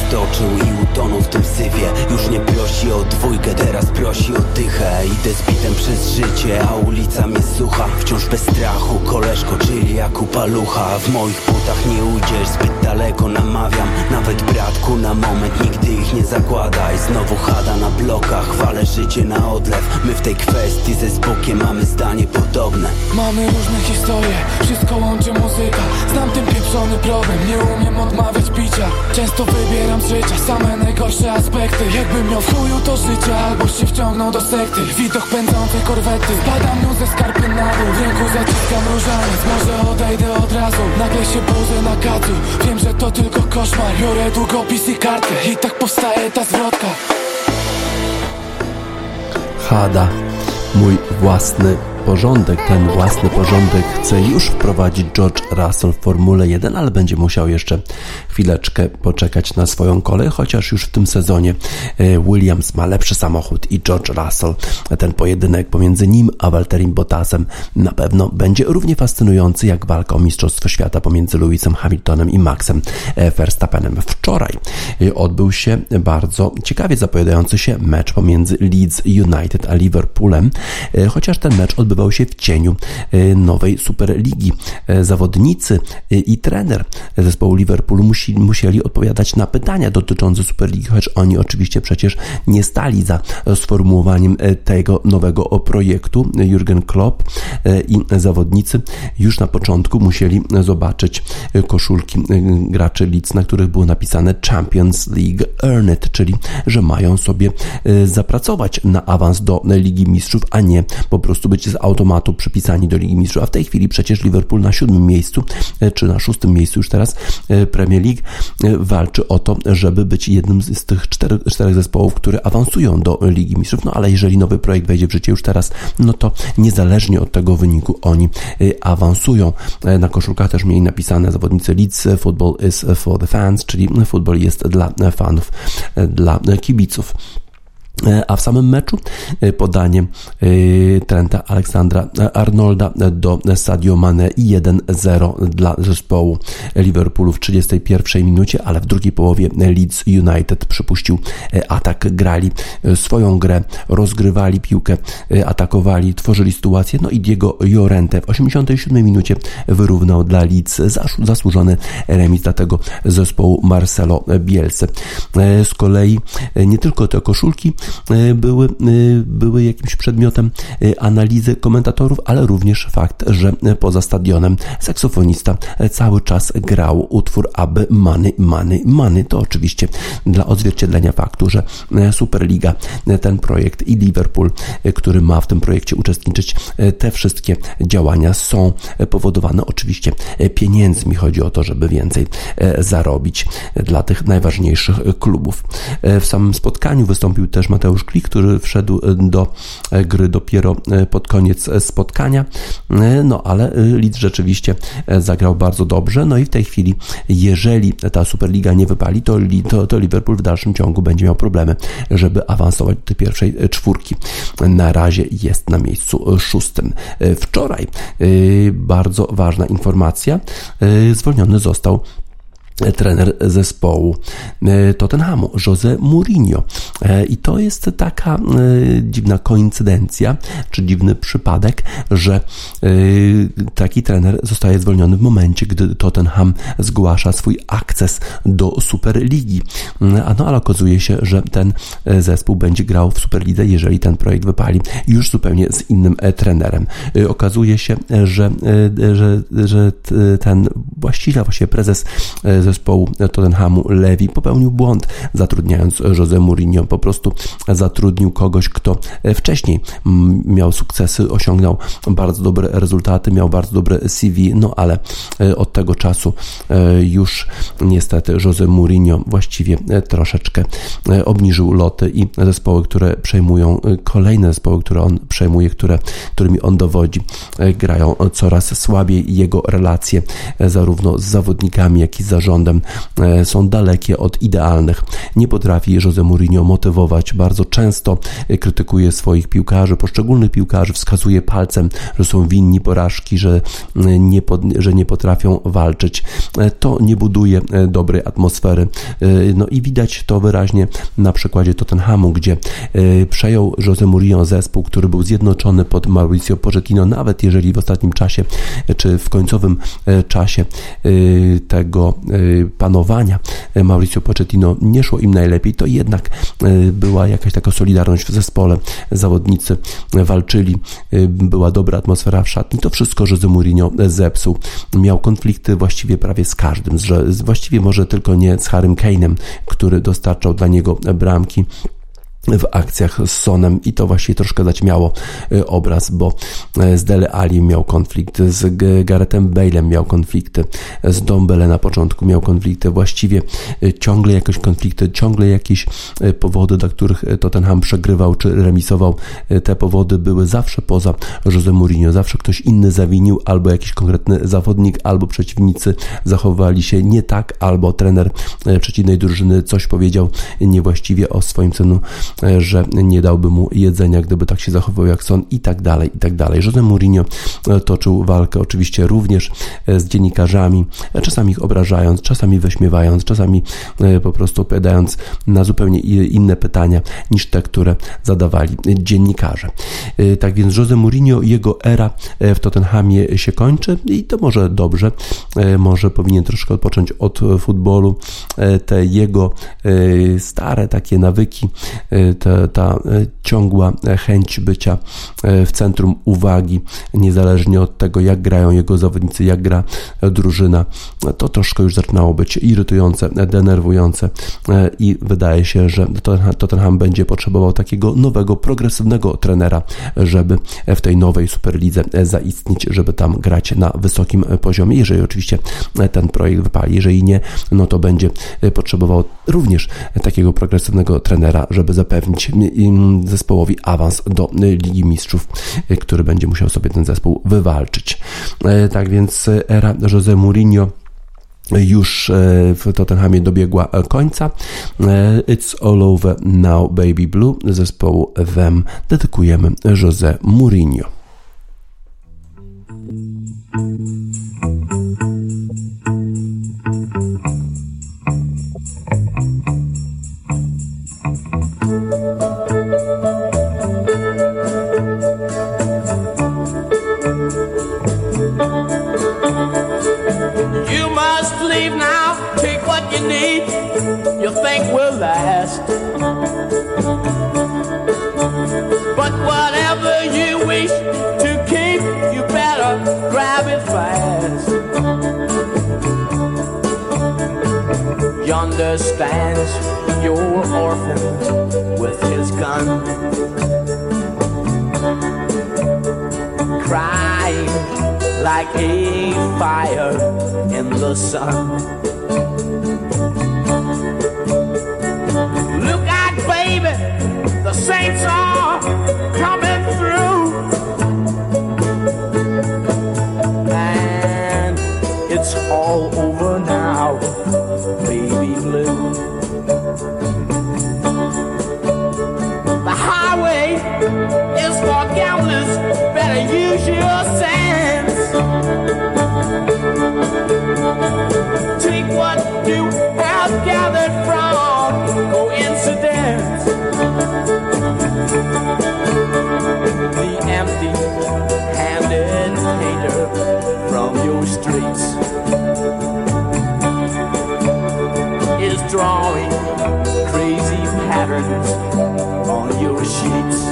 Stoczył i utonął w tym syfie. Już nie prosi o dwójkę, teraz prosi o dychę. Idę z bitem przez życie, a ulica mnie słucha. Wciąż bez strachu, koleżko, czyli jak upalucha W moich butach nie ujdziesz, zbyt daleko namawiam. Nawet bratku na moment, nigdy ich nie zakładaj. Znowu chada na blokach, chwalę życie na odlew. My w tej kwestii ze Zbukiem mamy zdanie podobne. Mamy różne historie, wszystko łączy muzyka. Znam ten pieprzony problem, nie umiem odmawiać picia. Często wybieram z życia same najgorsze aspekty. Jakbym miał w chuju to życie albo się wciągnął do sekty. Widok pędzącej korwety Spadam ją ze skarpy na dół. W ręku zaciskam różaniec Może odejdę od razu. Nagle się budzę na kacu Wiem, że to tylko koszmar. Biorę długopis i kartę. I tak powstaje ta zwrotka. Hada. Mój własny porządek. Ten własny porządek chce już wprowadzić George Russell w Formule 1, ale będzie musiał jeszcze chwileczkę poczekać na swoją kolej, chociaż już w tym sezonie e, Williams ma lepszy samochód i George Russell. Ten pojedynek pomiędzy nim a Walterim Bottasem na pewno będzie równie fascynujący jak walka o Mistrzostwo Świata pomiędzy Lewisem Hamiltonem i Maxem e, Verstappenem. Wczoraj e, odbył się bardzo ciekawie zapowiadający się mecz pomiędzy Leeds United a Liverpoolem, chociaż ten mecz odbywał się w cieniu nowej Superligi. Zawodnicy i trener zespołu Liverpoolu musi, musieli odpowiadać na pytania dotyczące Superligi, choć oni oczywiście przecież nie stali za sformułowaniem tego nowego projektu. Jurgen Klopp i zawodnicy już na początku musieli zobaczyć koszulki graczy Leeds, na których było napisane Champions League Earned, czyli że mają sobie zapracować na awans do Ligi Mistrzów, a nie po prostu być z automatu przypisani do Ligi Mistrzów. A w tej chwili przecież Liverpool na siódmym miejscu, czy na szóstym miejscu już teraz Premier League walczy o to, żeby być jednym z tych czterech, czterech zespołów, które awansują do Ligi Mistrzów. No ale jeżeli nowy projekt wejdzie w życie już teraz, no to niezależnie od tego wyniku oni awansują. Na koszulkach też mieli napisane zawodnicy Leeds Football is for the fans, czyli futbol jest dla fanów, dla kibiców. E, a w samym meczu e, podanie e, Trenta Aleksandra Arnolda do Sadio Mane 1-0 dla zespołu Liverpoolu w 31 minucie, ale w drugiej połowie Leeds United przypuścił atak, grali swoją grę, rozgrywali piłkę, atakowali, tworzyli sytuację, no i Diego Llorente w 87 minucie wyrównał dla Leeds zasłużony remis dla tego zespołu Marcelo Bielce. Z kolei nie tylko te koszulki były, e, były jakimś przedmiotem e, analizy komentatorów, ale również fakt, że poza stadionem saksofonista cały czas grał utwór aby money, money, money. To oczywiście dla odzwierciedlenia faktu, że Superliga, ten projekt i Liverpool, który ma w tym projekcie uczestniczyć, te wszystkie działania są powodowane oczywiście pieniędzmi. Chodzi o to, żeby więcej zarobić dla tych najważniejszych klubów. W samym spotkaniu wystąpił też Mateusz Klik, który wszedł do gry dopiero pod koniec spotkania. No ale Leeds rzeczywiście zagrał bardzo dobrze. No i w tej chwili, jeżeli ta Superliga nie wypali, to, to, to Liverpool w dalszym ciągu będzie miał problemy, żeby awansować do tej pierwszej czwórki. Na razie jest na miejscu szóstym. Wczoraj bardzo ważna informacja. Zwolniony został trener zespołu e, Tottenhamu, Jose Mourinho. E, I to jest taka e, dziwna koincydencja, czy dziwny przypadek, że taki trener zostaje zwolniony w momencie, gdy Tottenham zgłasza swój akces do Superligi. A no, ale okazuje się, że ten zespół będzie grał w Superlidze, jeżeli ten projekt wypali, już zupełnie z innym trenerem. Okazuje się, że, że, że ten właściciel, właściwie prezes zespołu Tottenhamu Levi popełnił błąd, zatrudniając Jose Mourinho. Po prostu zatrudnił kogoś, kto wcześniej miał sukcesy, osiągnął bardzo dobre rezultaty, miał bardzo dobre CV, no ale e, od tego czasu e, już niestety Jose Mourinho właściwie e, troszeczkę obniżył loty i zespoły, które przejmują, kolejne zespoły, które on przejmuje, które, którymi on dowodzi, grają coraz słabiej. Jego relacje zarówno z zawodnikami, jak i z zarządem e, są dalekie od idealnych. Nie potrafi Jose Mourinho motywować. Bardzo często e, krytykuje swoich piłkarzy, poszczególnych piłkarzy, wskazuje palcem, że są winni porażki, że e, nie, pod, że nie potrafią walczyć. To nie buduje dobrej atmosfery. No i widać to wyraźnie na przykładzie Tottenhamu, gdzie przejął Jose Mourinho zespół, który był zjednoczony pod Mauricio Pochettino, nawet jeżeli w ostatnim czasie, czy w końcowym czasie tego panowania Mauricio Pochettino nie szło im najlepiej, to jednak e, była jakaś taka solidarność w zespole. Zawodnicy walczyli, była dobra atmosfera w szatni. To wszystko Jose Mourinho zepsuł. Miał konflikty właściwie prawie z każdym, właściwie może tylko nie z Harrym Kane'em, który dostarczał dla niego bramki w akcjach z Sonem i to właśnie troszkę zaćmiało y, obraz, bo y, z Dele Ali miał konflikt, z Garethem Bale'em miał konflikty, z Dombele na początku miał konflikty, właściwie y, ciągle jakieś konflikty, ciągle jakieś powody, dla których Tottenham przegrywał czy remisował, te powody były zawsze poza Jose Mourinho, zawsze ktoś inny zawinił, albo jakiś konkretny zawodnik, albo przeciwnicy zachowywali się nie tak, albo trener przeciwnej drużyny coś powiedział niewłaściwie o swoim synu że nie dałby mu jedzenia, gdyby tak się zachował jak Son i tak dalej, i tak dalej. Jose Mourinho e, toczył walkę oczywiście również e, z dziennikarzami, czasami ich obrażając, czasami wyśmiewając, czasami po prostu odpowiadając na zupełnie inne pytania niż te, które zadawali dziennikarze. Tak więc Jose Mourinho, jego era w Tottenhamie się kończy i to może dobrze, może powinien troszkę odpocząć od futbolu. Te jego stare takie nawyki ta, ta e, ciągła chęć bycia e, w centrum uwagi, niezależnie od tego, jak grają jego zawodnicy, jak gra drużyna, to troszkę już zaczynało być irytujące, denerwujące e, i wydaje się, że Tottenham będzie potrzebował takiego nowego, progresywnego trenera, żeby w tej nowej Superlidze zaistnieć, żeby tam grać na wysokim poziomie, jeżeli oczywiście ten projekt wypali. Jeżeli nie, no to będzie potrzebował również takiego progresywnego trenera, żeby zapewnić zapewnić zespołowi awans do Ligi Mistrzów, który będzie musiał sobie ten zespół wywalczyć. E, tak więc era Jose Mourinho już e, w Tottenhamie dobiegła końca. E, It's all over now, baby blue zespołu Them dedykujemy Jose Mourinho. leave now, take what you need, you think will last. But whatever you wish to keep, you better grab it fast. Yonder stands your orphan with his gun. Like a fire in the sun. Look out, baby, the saints are coming through. And it's all over you have gathered from coincidence. The empty handed hater from your streets. Is drawing crazy patterns on your sheets.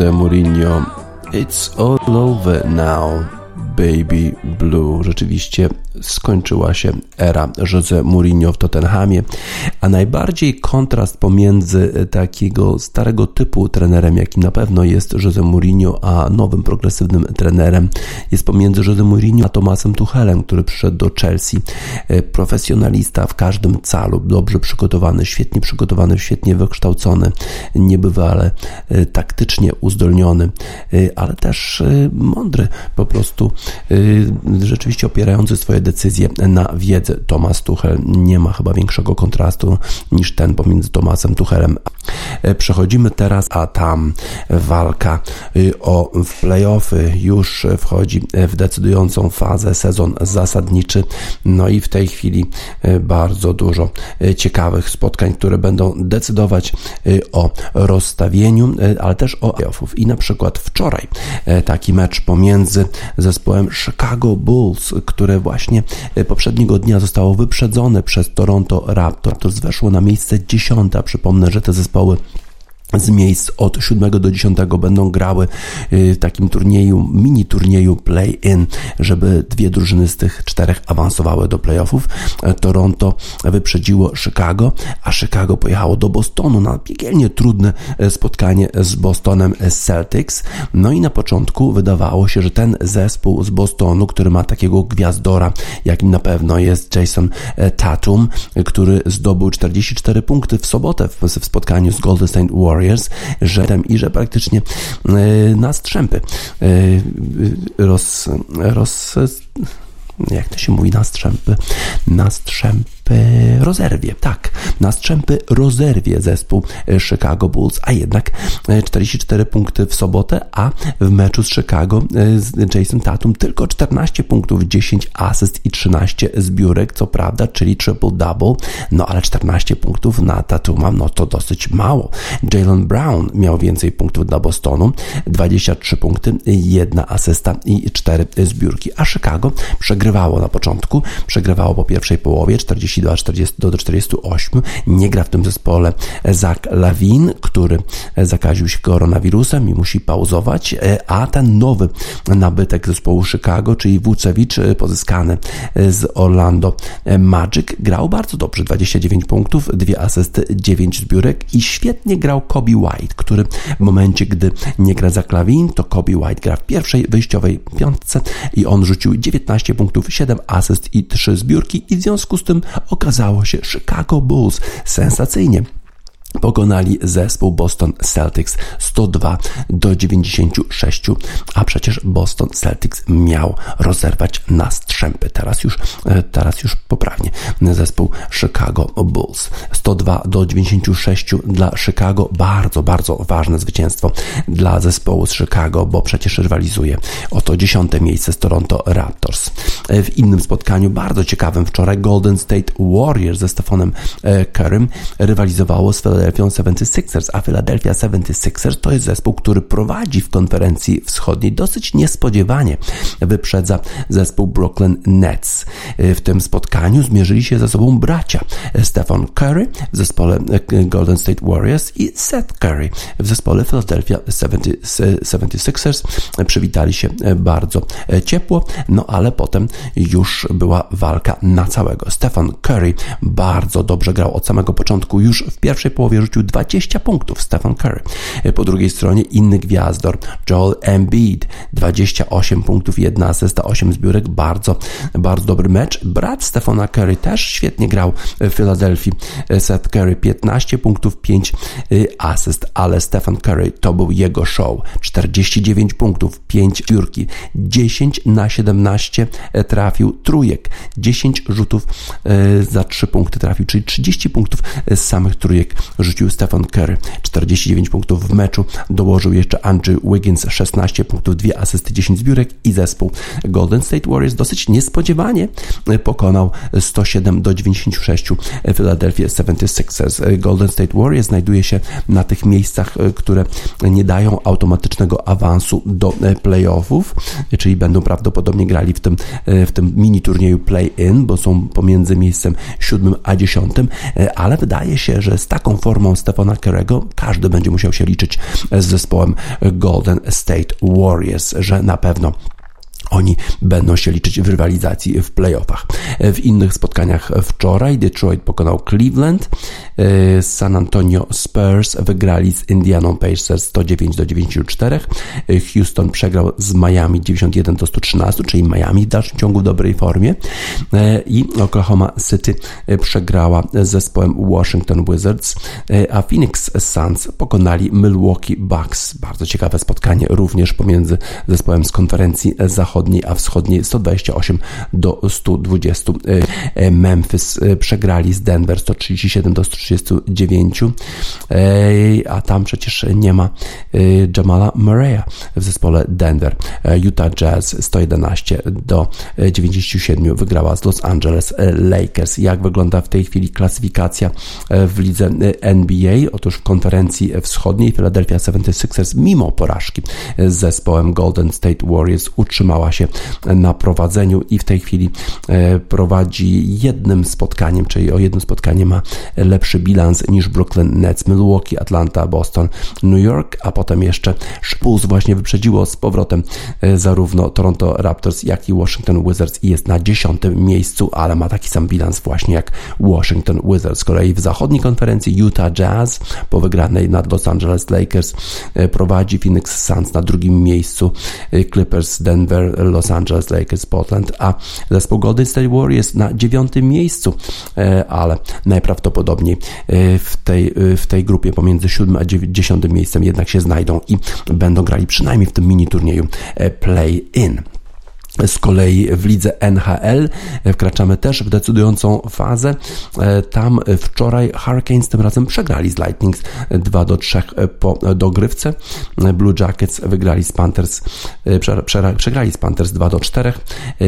Jose Mourinho It's all over now Baby Blue. Rzeczywiście skończyła się era Jose Mourinho w Tottenhamie, a najbardziej kontrast pomiędzy takiego starego typu trenerem, jakim na pewno jest Jose Mourinho, a nowym progresywnym trenerem jest pomiędzy Jose Mourinho a Tomasem Tuchelem, który przyszedł do Chelsea. E, profesjonalista w każdym calu, dobrze przygotowany, świetnie przygotowany, świetnie wykształcony, niebywale e, taktycznie uzdolniony, e, ale też mądry, po prostu rzeczywiście opierający swoje decyzje na wiedzę. Tomasz Tuchel nie ma chyba większego kontrastu niż ten pomiędzy Tomasem Tuchelem. E, przechodzimy teraz, a tam walka y, o playoffy już wchodzi w decydującą fazę, sezon zasadniczy. No i w tej chwili y, bardzo dużo y, ciekawych spotkań, które będą decydować o rozstawieniu, ale też o playoffów. I na przykład wczoraj taki mecz pomiędzy zespołem Chicago Bulls, które właśnie poprzedniego dnia zostało wyprzedzone przez Toronto Raptors. Weszło na miejsce dziesiąte. Przypomnę, że te zespoły z miejsc od 7 do 10 będą grały y, w takim turnieju, mini turnieju play-in, żeby dwie drużyny z tych czterech awansowały do playoffów. E, Toronto wyprzedziło Chicago, a Chicago pojechało do Bostonu na piekielnie trudne e, spotkanie z Bostonem Celtics. No i na początku wydawało się, że ten zespół z Bostonu, który ma takiego gwiazdora, jakim na pewno jest Jason e, Tatum, który zdobył 44 punkty w sobotę w, spotkaniu z Golden State Warriors, Warriors, że i że praktycznie e, na strzępy e, roz, roz jak to się mówi na strzępy, na strzępy rozerwie. Tak, na strzępy rozerwie zespół e, Chicago Bulls, a jednak 44 punkty w sobotę, a w meczu z Chicago z Jason Tatum tylko 14 punktów, 10 asyst i 13 zbiórek, co prawda, czyli triple-double, no ale 14 punktów na Tatuma, no to dosyć mało. Jalen Brown miał więcej punktów dla Bostonu, 23 punkty, jedna asysta i 4 zbiórki, a Chicago przegrywało na początku, przegrywało po pierwszej połowie 42 40 do 48. Nie gra w tym zespole Zach Lawin, który zakaził się koronawirusem i musi pauzować, a ten nowy nabytek zespołu Chicago, czyli Wucewicz pozyskany z Orlando Magic, grał bardzo dobrze, 29 punktów, dwie asysty, 9 zbiórek i świetnie grał Kobe White, który w momencie, gdy nie gra za Lawin, to Kobe White gra w pierwszej wyjściowej piątce i on rzucił 19 punktów, 7 asyst i 3 zbiórki. I w związku z tym okazało się Chicago Bulls sensacyjnie pokonali zespół Boston Celtics 102 do 96, a przecież Boston Celtics miał rozerwać na strzępy. Teraz już, e, teraz już poprawnie. Zespół Chicago Bulls 102 do 96 dla Chicago. Bardzo, bardzo ważne zwycięstwo dla zespołu z Chicago, bo przecież rywalizuje o to dziesiąte miejsce z Toronto Raptors. E, w innym spotkaniu, bardzo ciekawym wczoraj, Golden State Warriors ze Stefanem e, Currym rywalizowało z Philadelphia 76ers, a Philadelphia 76ers to jest zespół, który prowadzi w konferencji wschodniej dosyć niespodziewanie. Wyprzedza zespół Brooklyn Nets. W tym spotkaniu zmierzyli się ze sobą bracia Stephen Curry w zespole Golden State Warriors i Seth Curry w zespole Philadelphia 76ers. Przywitali się bardzo ciepło, no ale potem już była walka na całego. Stephen Curry bardzo dobrze grał od samego początku, już w pierwszej połowie rzucił 20 punktów Stephen Curry. Po drugiej stronie inny gwiazdor Joel Embiid 28 punktów, jedna asysta, 8 zbiórek, bardzo, bardzo dobry mecz. Brat Stephena Curry też świetnie grał w Filadelfii. Seth Curry 15 punktów, 5 y, asyst, ale Stephen Curry to był jego show. 49 punktów, 5 zbiórki, 10 na 17 trafił trójek, 10 rzutów y, za 3 punkty trafił, czyli 30 punktów z samych trójek rzucił Stephen Curry 49 punktów w meczu, dołożył jeszcze Andrew Wiggins 16 punktów, 2 asysty, 10 zbiórek i zespół Golden State Warriors dosyć niespodziewanie pokonał 107 do 96 Philadelphia 76ers. Golden State Warriors znajduje się na tych miejscach, które nie dają automatycznego awansu do playoffów, czyli będą prawdopodobnie grali w tym, w tym mini turnieju play-in, bo są pomiędzy miejscem 7 a 10, ale wydaje się, że z taką formą Stefana Kerego każdy będzie musiał się liczyć z zespołem Golden State Warriors, że na pewno oni będą się liczyć w rywalizacji w playoffach. W innych spotkaniach wczoraj Detroit pokonał Cleveland, e, San Antonio Spurs wygrali z Indianą Pacers 109 do 94, e, Houston przegrał z Miami 91 do 113, czyli Miami w dalszym ciągu w dobrej formie. E, i Oklahoma City przegrała z zespołem Washington Wizards, a Phoenix Suns pokonali Milwaukee Bucks. Bardzo ciekawe spotkanie również pomiędzy zespołem z konferencji zachodniej zachodniej, a wschodniej 128 do 120. E, e, Memphis e, przegrali z Denver 137 do 139, a tam przecież nie ma Jamala Murray'a w zespole Denver. Utah Jazz 111 do 97 wygrała z Los Angeles Lakers. Jak wygląda w tej chwili klasyfikacja w lidze NBA? Otóż w konferencji wschodniej Philadelphia 76ers mimo porażki z zespołem Golden State Warriors utrzymała się na prowadzeniu i w tej chwili e, prowadzi jednym spotkaniem, czyli o jednym spotkanie ma lepszy bilans niż Brooklyn Nets, Milwaukee, Atlanta, Boston, New York, a potem jeszcze Spurs właśnie wyprzedziło z powrotem e, zarówno Toronto Raptors, jak i Washington Wizards i jest na dziesiątym miejscu, ale ma taki sam bilans właśnie jak Washington Wizards. Z kolei w zachodniej konferencji Utah Jazz po wygranej nad Los Angeles Lakers e, prowadzi Phoenix Suns na drugim miejscu, Clippers Denver Los Angeles Lakers, Portland, a zespół Golden State Warriors na dziewiątym miejscu, e, ale najprawdopodobniej e, w tej, e, w tej grupie pomiędzy siódmym a dziesiątym miejscem jednak się znajdą i będą grali przynajmniej w tym mini turnieju play-in. Z kolei w lidze NHL wkraczamy też w decydującą fazę. E, tam wczoraj Hurricanes tym razem przegrali z Lightning 2 do 3 po dogrywce. Blue Jackets wygrali z Panthers, e, przegrali z Panthers 2 do 4. E,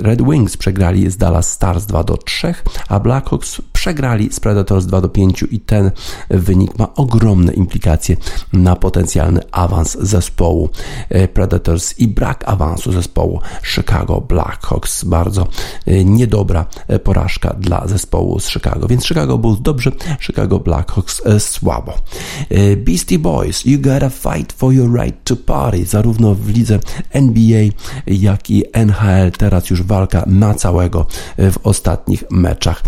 Red Wings przegrali z Dallas Stars 2 do 3, a Blackhawks przegrali z Predators 2 do 5 i ten wynik ma ogromne implikacje na potencjalny awans zespołu Predators i brak awansu zespołu Chicago Blackhawks. Bardzo e, niedobra e, porażka dla zespołu z Chicago, więc Chicago Bulls dobrze, Chicago Blackhawks e, słabo. Beastie Boys, you gotta fight for your right to party. Zarówno w lidze NBA, jak i NHL teraz już walka na całego w ostatnich meczach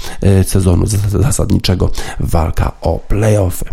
sezonu zasadniczego, walka o playoffy.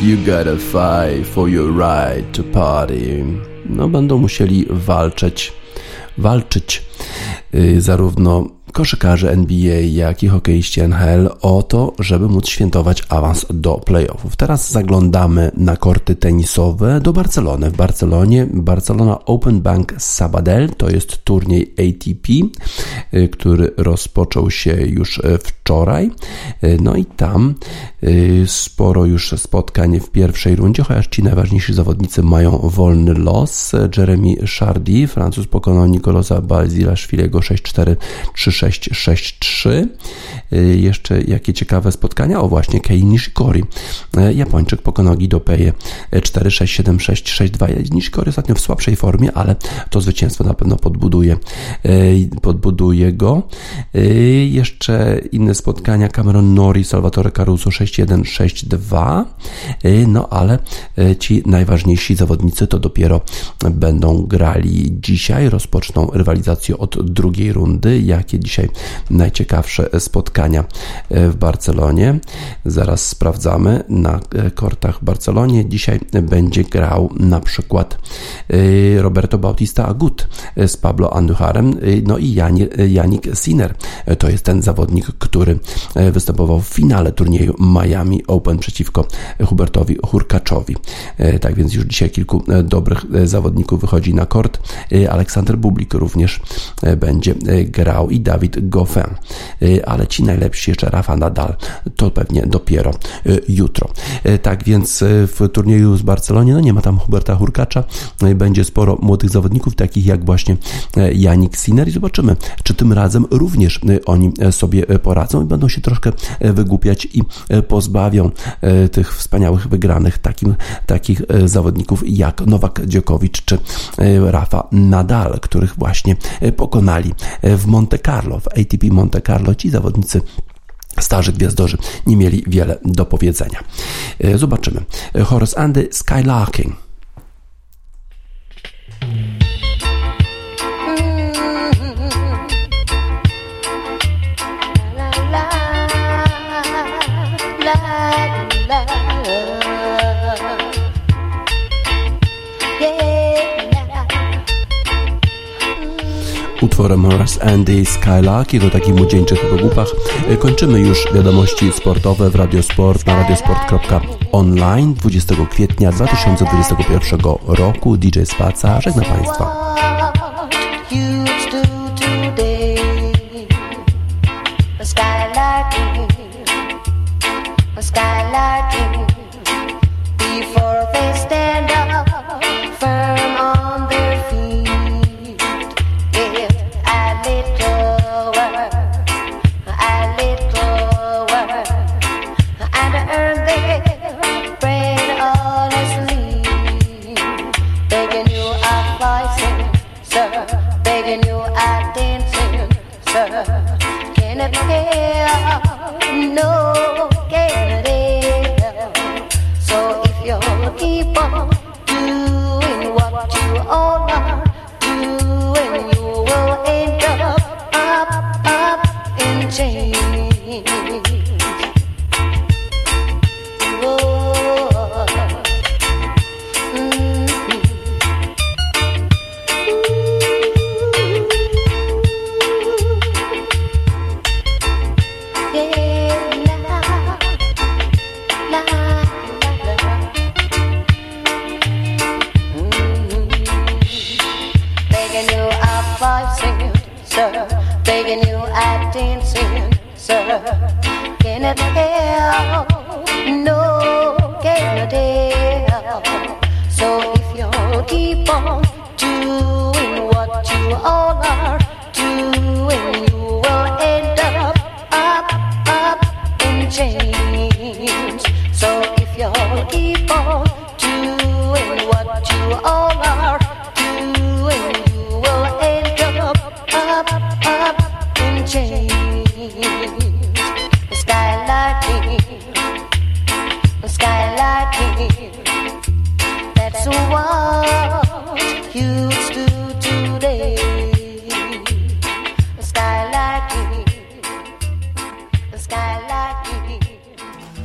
You gotta fight for your right to party. No, będą musieli walczyć, walczyć zarówno koszykarze NBA, jak i hokeiści NHL o to, żeby móc świętować awans do playoffów. Teraz zaglądamy na korty tenisowe do Barcelony. W Barcelonie Barcelona Open Bank Sabadell to jest turniej ATP, y, który rozpoczął się już y, wczoraj. Y, no i tam sporo już spotkań w pierwszej rundzie, chociaż ci najważniejsi zawodnicy mają wolny los. Jeremy Chardy, Francuz pokonał Nikolosa Balzilashviliego 6-4, 3-6 6-6-3. Y, jeszcze jakie ciekawe spotkania. O właśnie, Kei Nishikori. Y, Japończyk pokonał Gidopeję 4-6-7-6-6-2. Nishikori ostatnio w słabszej formie, ale to zwycięstwo na pewno podbuduje, y, podbuduje go. Jeszcze inne spotkania. Cameron Nori, Salvatore Caruso 6-1, 6-2. No ale ci najważniejsi zawodnicy to dopiero będą grali dzisiaj. Rozpoczną rywalizację od drugiej rundy. Jakie dzisiaj najciekawsze spotkania e, w Barcelonie. Zaraz sprawdzamy na e, kortach w Barcelonie. Dzisiaj będzie grał na przykład e, Roberto Bautista Agut z Pablo Andujarem, no i Janik Sinner. To jest ten zawodnik, który występował w finale turnieju Miami Open przeciwko Hubertowi Hurkaczowi. Tak więc już dzisiaj kilku dobrych zawodników wychodzi na kort. Aleksander Bublik również będzie grał i Dawid Dawid Goffin, y, ale ci najlepsi jeszcze Rafa Nadal, to pewnie dopiero y, jutro. Y, tak więc w turnieju z Barcelonie no nie ma tam Huberta Hurkacza, będzie sporo młodych zawodników, takich jak właśnie Janik Sinner i zobaczymy, czy tym razem również oni sobie poradzą i będą się troszkę wygłupiać i pozbawią tych wspaniałych wygranych takim, takich zawodników jak Nowak Dziokowicz czy Rafa Nadal, których właśnie pokonali w Monte Carlo w ATP Monte Carlo ci zawodnicy starzy gwiazdorzy nie mieli wiele do powiedzenia. E, zobaczymy. Horace Andy Skylarking. Utworem Horace Andy Skylark do takich młodzieńczych pogłupach kończymy już wiadomości sportowe w Radiosport na radiosport.online 20 kwietnia 2021 roku. DJ Spaca żegna Państwa. That's what